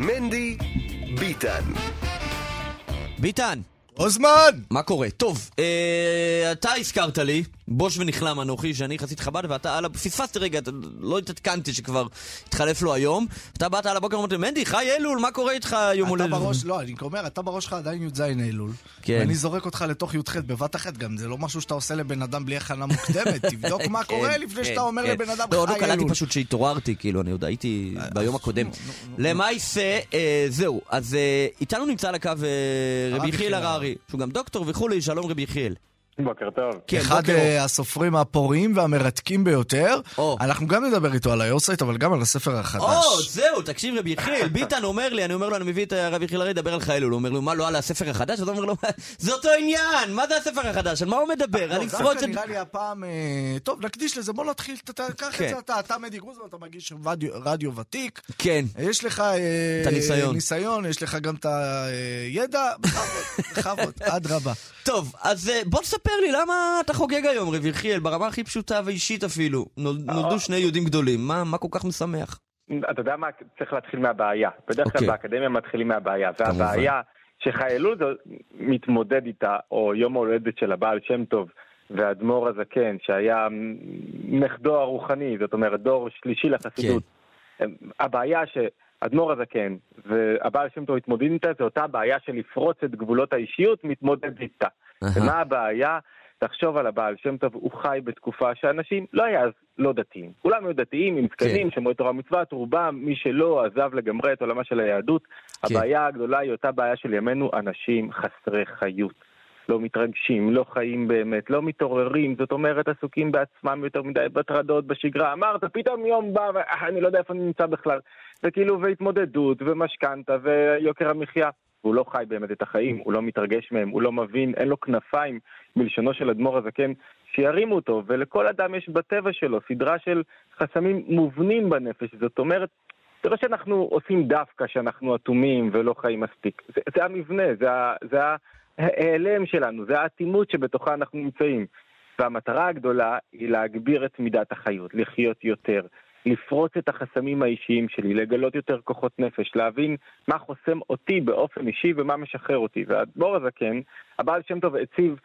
מנדי ביטן. ביטן, אוזמן! מה קורה? טוב, אה, אתה הזכרת לי, בוש ונכלם אנוכי, שאני חסיד חב"ד, ואתה על ה... פספסתי רגע, לא התעדכנתי שכבר התחלף לו היום. אתה באת על הבוקר ואמרת לי, מנדי, חי אלול, מה קורה איתך יום אתה הולדת? בראש, לא, אני אומר, אתה בראש שלך עדיין י"ז אלול. כן. ואני זורק אותך לתוך י"ח בבת אחת גם, זה לא משהו שאתה עושה לבן אדם בלי הכנה מוקדמת. תבדוק מה כן, קורה לפני כן, שאתה אומר כן. לבן אדם לא, לא חי קלטתי אלול. פשוט שהתעוררתי, כאילו, אני עוד הייתי ביום הקודם. נו, נו, נו. למעשה, אה, זהו, אז אה, איתנו נמצא על הקו אה, רבי יחיאל הררי, שהוא גם דוקטור וכולי, שלום רבי יחיאל. בוקר טוב. כן, אחד בוקר אה, הסופרים הפוריים והמרתקים ביותר. או. אנחנו גם נדבר איתו על היורסייט, אבל גם על הספר החדש. או, זהו, תקשיב רבי יחיאל, ביטן אומר לי, אני אומר לו, אני מביא את הרב יחיאל הררי לדבר על ח"י אלול, הוא אומר לו, מה, לא על הספר החדש? אז הוא אומר לו, זה אותו עניין, מה זה הספר החדש? על מה הוא מדבר? על לא, לפרוץ דווקא את... נראה לי הפעם... אה, טוב, נקדיש לזה, בוא נתחיל, קח כן. את זה אתה, אתה מנדי גרוזמן, אתה מגיש רדיו- רדיו ותיק. כן, יש לך אה, את הניסיון. ניסיון, יש לך גם את הידע, בכבוד, בכבוד, אדרבה. טוב, אז אה, בוא תספר לי, למה אתה חוגג היום, רבי יחיאל, ברמה הכי פשוטה ואישית אפילו? נול- נולדו שני יהודים גדולים, מה מה כל כך משמח? אתה יודע מה? צריך להתחיל מהבעיה. בדרך כלל אוקיי. באקדמיה מתחילים מהבעיה. והבעיה שחי אלול זה מתמודד איתה, או יום ההולדת של הבעל שם טוב והאדמו"ר הזקן, שהיה נכדו הרוחני, זאת אומרת דור שלישי לחסידות. הבעיה שאדמו"ר הזקן והבעל שם טוב מתמודדים איתה, זה אותה בעיה של לפרוץ את גבולות האישיות, מתמודד איתה. ומה הבעיה? תחשוב על הבעל שם טוב, הוא חי בתקופה שאנשים לא היה אז לא דתיים. כולם היו דתיים, עם זקנים, שומרי תורה ומצוות, רובם, מי שלא, עזב לגמרי את עולמה של היהדות. כן. הבעיה הגדולה היא אותה בעיה של ימינו, אנשים חסרי חיות. לא מתרגשים, לא חיים באמת, לא מתעוררים, זאת אומרת עסוקים בעצמם יותר מדי בטרדות, בשגרה. אמרת, פתאום יום בא ואני לא יודע איפה אני נמצא בכלל. וכאילו, והתמודדות, ומשכנתה, ויוקר המחיה. והוא לא חי באמת את החיים, הוא לא מתרגש מהם, הוא לא מבין, אין לו כנפיים, בלשונו של אדמו"ר הזקן, שירימו אותו, ולכל אדם יש בטבע שלו סדרה של חסמים מובנים בנפש, זאת אומרת, זה לא שאנחנו עושים דווקא שאנחנו אטומים ולא חיים מספיק, זה, זה המבנה, זה, זה ההיעלם שלנו, זה האטימות שבתוכה אנחנו נמצאים. והמטרה הגדולה היא להגביר את מידת החיות, לחיות יותר, לפרוץ את החסמים האישיים שלי, לגלות יותר כוחות נפש, להבין מה חוסם אותי באופן אישי ומה משחרר אותי. והאדמו"ר הזקן, הבעל שם טוב הציב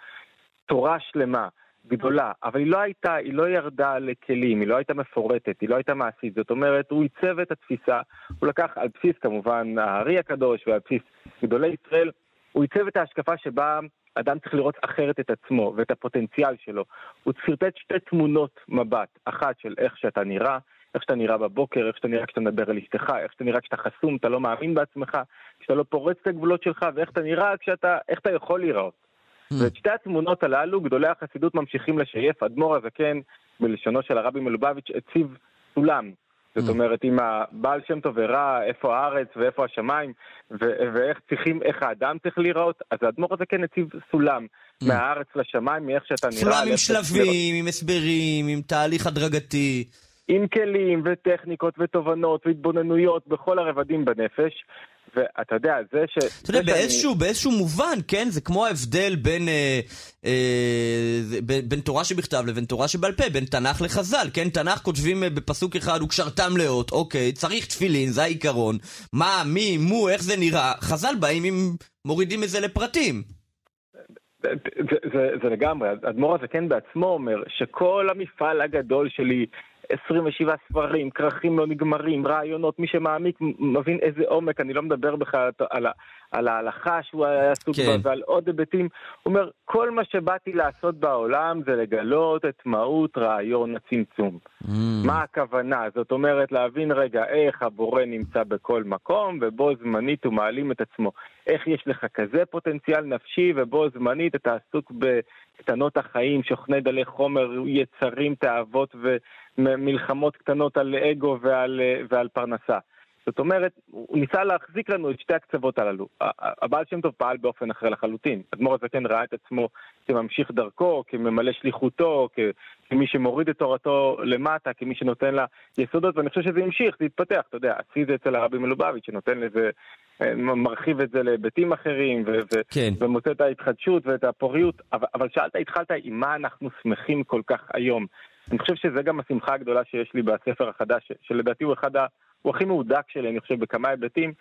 תורה שלמה, גדולה, אבל היא לא הייתה, היא לא ירדה לכלים, היא לא הייתה מפורטת, היא לא הייתה מעשית. זאת אומרת, הוא עיצב את התפיסה, הוא לקח על בסיס כמובן הארי הקדוש ועל בסיס גדולי ישראל, הוא עיצב את ההשקפה שבה אדם צריך לראות אחרת את עצמו ואת הפוטנציאל שלו. הוא שרטט שתי תמונות מבט, אחת של איך שאתה נראה, איך שאתה נראה בבוקר, איך שאתה נראה כשאתה מדבר על אשתך, איך שאתה נראה כשאתה חסום, אתה לא מאמין בעצמך, כשאתה לא פורץ את הגבולות שלך, ואיך אתה נראה כשאתה, איך אתה יכול להיראות. ואת שתי התמונות הללו גדולי החסידות ממשיכים לשייף. אדמו"ר הזקן, בלשונו של הרבי מלובביץ', הציב סולם. זאת אומרת, אם הבעל שם טוב הראה איפה הארץ ואיפה השמיים, ו- ואיך צריכים, איך האדם צריך להיראות, אז האדמו"ר הזקן הציב סולם. מהארץ לשמיים, מאיך שאתה נראה. סולם עם. שלבים, עם הסברים, עם תהליך הדרגתי. עם כלים וטכניקות ותובנות והתבוננויות בכל הרבדים בנפש. ואתה יודע, זה ש... אתה יודע, זה שאני- באיזשהו, באיזשהו מובן, כן, זה כמו ההבדל בין, אה, אה, בין, בין תורה שבכתב לבין תורה שבעל פה, בין תנ"ך לחז"ל, כן, תנ"ך כותבים אה, בפסוק אחד, וקשרתם לאות, אוקיי, צריך תפילין, זה העיקרון, מה, מי, מו, איך זה נראה, חז"ל באים עם, מורידים את זה לפרטים. זה, זה, זה, לגמרי, אדמו"ר הזקן בעצמו אומר שכל המפעל הגדול שלי, 27 ספרים, כרכים לא נגמרים, רעיונות, מי שמעמיק מבין איזה עומק, אני לא מדבר בכלל על, על ההלכה שהוא היה עסוק כן. בה ועל עוד היבטים. הוא אומר, כל מה שבאתי לעשות בעולם זה לגלות את מהות רעיון הצמצום. מה הכוונה? זאת אומרת, להבין רגע איך הבורא נמצא בכל מקום, ובו זמנית הוא מעלים את עצמו. איך יש לך כזה פוטנציאל נפשי, ובו זמנית אתה עסוק בקטנות החיים, שוכני דלי חומר, יצרים, תאוות ומלחמות קטנות על אגו ועל, ועל פרנסה. זאת אומרת, הוא ניסה להחזיק לנו את שתי הקצוות הללו. הבעל שם טוב פעל באופן אחר לחלוטין. אדמו"ר הזקן ראה את עצמו כממשיך דרכו, כממלא שליחותו, כמי שמוריד את תורתו למטה, כמי שנותן לה יסודות, ואני חושב שזה המשיך, זה התפתח, אתה יודע, עשי זה אצל הרבי מלובביץ', שנותן לזה, אה, מרחיב את זה להיבטים אחרים, ו- ו- כן. ומוצא את ההתחדשות ואת הפוריות, אבל, אבל שאלת, התחלת עם מה אנחנו שמחים כל כך היום. אני חושב שזה גם השמחה הגדולה שיש לי בספר החדש, שלדעתי הוא אחד הוא הכי מהודק שלי, אני חושב, בכמה היבטים.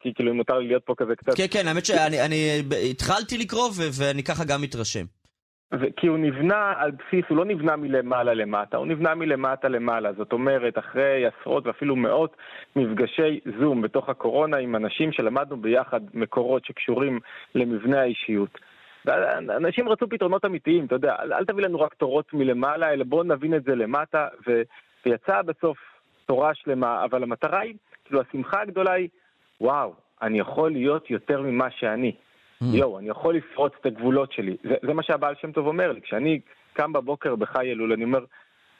כי כאילו אם מותר לי להיות פה כזה קצת... כן, כן, האמת שאני התחלתי לקרוא ואני ככה גם מתרשם. כי הוא נבנה על בסיס, הוא לא נבנה מלמעלה למטה, הוא נבנה מלמטה למעלה. זאת אומרת, אחרי עשרות ואפילו מאות מפגשי זום בתוך הקורונה עם אנשים שלמדנו ביחד מקורות שקשורים למבנה האישיות. אנשים רצו פתרונות אמיתיים, אתה יודע, אל, אל תביא לנו רק תורות מלמעלה, אלא בואו נבין את זה למטה, ו, ויצאה בסוף תורה שלמה, אבל המטרה היא, כאילו השמחה הגדולה היא, וואו, אני יכול להיות יותר ממה שאני. Mm. יואו, אני יכול לפרוץ את הגבולות שלי. זה, זה מה שהבעל שם טוב אומר לי. כשאני קם בבוקר בחי אלול, אני אומר,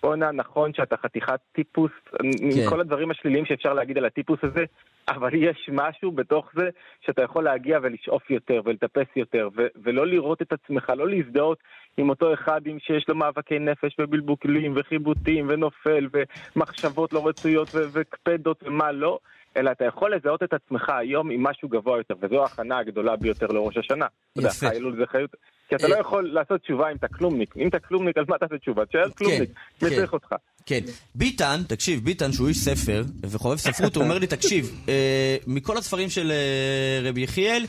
בואנה, נכון שאתה חתיכת טיפוס, כן. כל הדברים השליליים שאפשר להגיד על הטיפוס הזה, אבל יש משהו בתוך זה שאתה יכול להגיע ולשאוף יותר ולטפס יותר, ו- ולא לראות את עצמך, לא להזדהות עם אותו אחד עם שיש לו מאבקי נפש ובלבוקלים וחיבוטים ונופל ומחשבות לא רצויות ו- וקפדות ומה לא. אלא אתה יכול לזהות את עצמך היום עם משהו גבוה יותר, וזו ההכנה הגדולה ביותר לראש השנה. יפה. חילול זה חיות. כי אתה לא יכול לעשות תשובה אם אתה כלומניק. אם אתה כלומניק, אז מה תעשה תשובה? תשאר כן, כלומניק, מי כן. צריך אותך? כן. ביטן, תקשיב, ביטן שהוא איש ספר וחובב ספרות, הוא אומר לי, תקשיב, אה, מכל הספרים של אה, רבי יחיאל,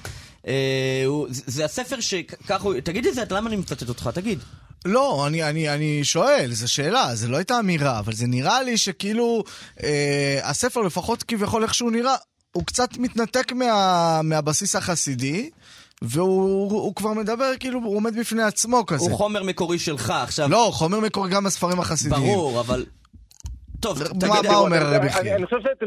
אה, זה הספר שככה הוא... תגיד את זה, למה אני מצטט אותך? תגיד. לא, אני, אני, אני שואל, זו שאלה, זו לא הייתה אמירה, אבל זה נראה לי שכאילו אה, הספר, לפחות כביכול איך שהוא נראה, הוא קצת מתנתק מה, מהבסיס החסידי. והוא כבר מדבר, כאילו, הוא עומד בפני עצמו כזה. הוא חומר מקורי שלך, עכשיו... לא, חומר מקורי גם בספרים החסידיים. ברור, אבל... טוב, תגיד... מה אומר רבי חייא? אני חושב שאתם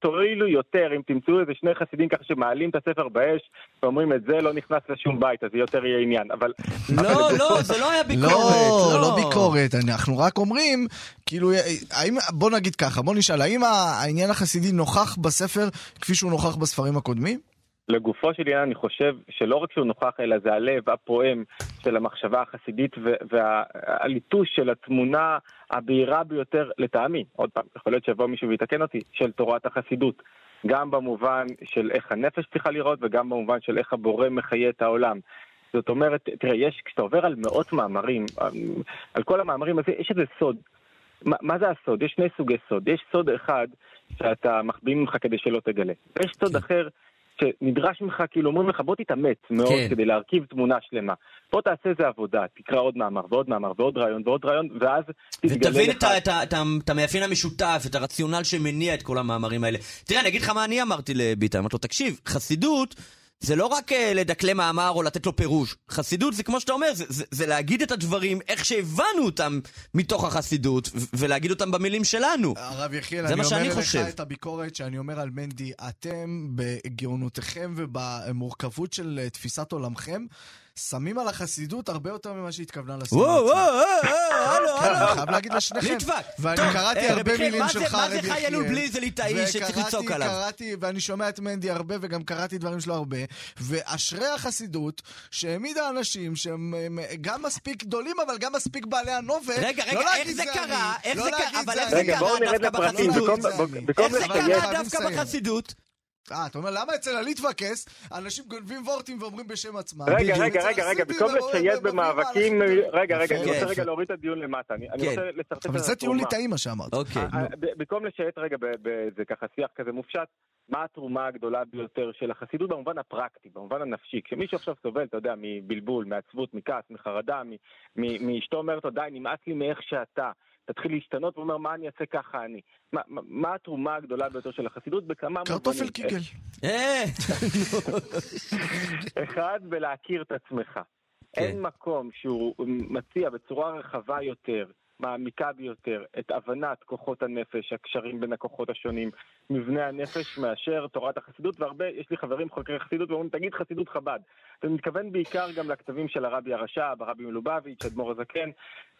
תועילו יותר אם תמצאו איזה שני חסידים ככה שמעלים את הספר באש ואומרים את זה לא נכנס לשום בית, אז זה יותר יהיה עניין, אבל... לא, לא, זה לא היה ביקורת. לא, לא, לא ביקורת, אנחנו רק אומרים, כאילו, האם, בוא נגיד ככה, בוא נשאל, האם העניין החסידי נוכח בספר כפי שהוא נוכח בספרים הקודמים? לגופו של עניין אני חושב שלא רק שהוא נוכח, אלא זה הלב הפועם של המחשבה החסידית והליטוש של התמונה הבהירה ביותר לטעמי, עוד פעם, יכול להיות שיבוא מישהו ויתקן אותי, של תורת החסידות. גם במובן של איך הנפש צריכה לראות וגם במובן של איך הבורא מחיה את העולם. זאת אומרת, תראה, יש, כשאתה עובר על מאות מאמרים, על כל המאמרים הזה, יש איזה סוד. מה, מה זה הסוד? יש שני סוגי סוד. יש סוד אחד שאתה מחביאים ממך כדי שלא תגלה. ויש סוד כן. אחר שנדרש ממך, כאילו אומרים לך בוא תתאמץ מאוד כן. כדי להרכיב תמונה שלמה. בוא תעשה איזה עבודה, תקרא עוד מאמר ועוד מאמר ועוד רעיון ועוד רעיון, ואז תתגלה לך... ותבין את, את, את, את המאפיין המשותף, את הרציונל שמניע את כל המאמרים האלה. תראה, אני אגיד לך מה אני אמרתי לביטן, אמרתי לו, תקשיב, חסידות... זה לא רק uh, לדקלם מאמר או לתת לו פירוש. חסידות זה כמו שאתה אומר, זה, זה, זה להגיד את הדברים איך שהבנו אותם מתוך החסידות, ולהגיד אותם במילים שלנו. הרב יחיאל, אני אומר לך את הביקורת שאני אומר על מנדי, אתם בגאונותיכם ובמורכבות של אה, תפיסת עולמכם, שמים על החסידות הרבה יותר ממה שהתכוונה לשים. וואו, וואו, וואו, הלו, הלו. אני חייב להגיד לשניכם. ליטבק. ואני קראתי אה, הרבה מילים שלך, רבי יחיאל. מה זה חי אלול בלי זה ליטאי שצריך לצעוק עליו? וקראתי, ואני שומע את מנדי הרבה, וגם קראתי דברים שלו הרבה, ואשרי החסידות, שהעמידה אנשים שהם גם מספיק גדולים, אבל גם מספיק בעלי הנובל. רגע, רגע, איך זה קרה? איך זה קרה? אבל איך זה קרה דווקא בחסידות? איך זה קרה דווקא בחסידות? אה, אתה אומר, למה אצל הליטווקס אנשים גונבים וורטים ואומרים בשם עצמם? רגע, רגע, רגע, רגע, במקום לצייד במאבקים... רגע, רגע, אני רוצה רגע להוריד את הדיון למטה. אני רוצה כן. לצרטט את אבל זה טיעון ליטאי מה שאמרת. אוקיי. אה, במקום לשייט רגע באיזה ככה שיח כזה מופשט, מה התרומה הגדולה ביותר של החסידות במובן הפרקטי, במובן הנפשי? כשמישהו עכשיו סובל, אתה יודע, מבלבול, מעצבות, מכעס, מחרדה, מאשתו אומרת לו, די, נמאס לי מאיך שאתה. תתחיל להשתנות ואומר מה אני אעשה ככה אני. מה, מה התרומה הגדולה ביותר של החסידות בכמה מובנים? קרטופל קיגל. אה! אחד, בלהכיר את עצמך. כן. אין מקום שהוא מציע בצורה רחבה יותר מעמיקה ביותר את הבנת כוחות הנפש, הקשרים בין הכוחות השונים, מבנה הנפש, מאשר תורת החסידות, והרבה, יש לי חברים חוקרי חסידות ואומרים, תגיד חסידות חב"ד. ואני מתכוון בעיקר גם לכתבים של הרבי הרש"ב, הרבי מלובביץ', אדמו"ר הזקן.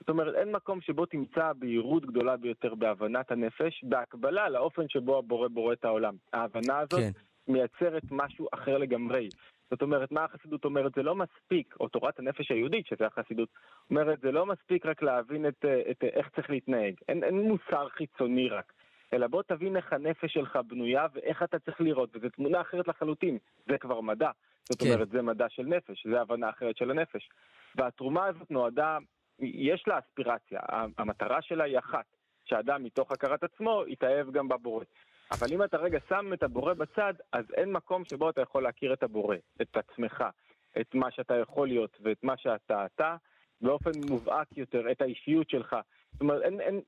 זאת אומרת, אין מקום שבו תמצא בהירות גדולה ביותר בהבנת הנפש, בהקבלה לאופן שבו הבורא בורא את העולם. ההבנה הזאת כן. מייצרת משהו אחר לגמרי. זאת אומרת, מה החסידות אומרת? זה לא מספיק, או תורת הנפש היהודית, שזה החסידות, אומרת, זה לא מספיק רק להבין את, את איך צריך להתנהג. אין, אין מוסר חיצוני רק. אלא בוא תבין איך הנפש שלך בנויה ואיך אתה צריך לראות, וזו תמונה אחרת לחלוטין. זה כבר מדע. זאת כן. אומרת, זה מדע של נפש, זה הבנה אחרת של הנפש. והתרומה הזאת נועדה, יש לה אספירציה, המטרה שלה היא אחת, שאדם מתוך הכרת עצמו יתאהב גם בבורא. אבל אם אתה רגע שם את הבורא בצד, אז אין מקום שבו אתה יכול להכיר את הבורא, את עצמך, את מה שאתה יכול להיות ואת מה שאתה אתה, באופן מובהק יותר, את האישיות שלך. זאת אומרת, אין, אין,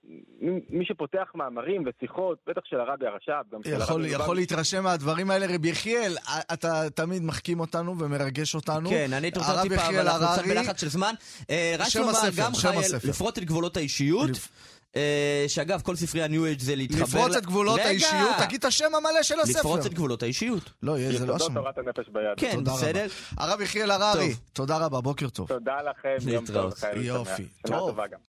מי שפותח מאמרים ושיחות, בטח של הרבי הרש"ב, גם של יכול, הרבי יכול להתרשם מהדברים האלה. רבי יחיאל, אתה תמיד מחכים אותנו ומרגש אותנו. כן, אני הרב טיפה, אבל יחיאל אנחנו בלחץ של זמן. אה, רק שם לומר, גם חייל. לפרוט את גבולות האישיות. אה, שאגב, כל ספרי הניו אייג' זה להתחבר... לפרוץ את גבולות רגע! האישיות, תגיד את השם המלא של הספר. לפרוץ את גבולות האישיות. לא, יהיה, זה לא השם. תורת הנפש ביד. כן. בסדר? הרב יחיאל הררי. תודה רבה, בוקר טוב. תודה לכם, יום טוב. יופי, טוב.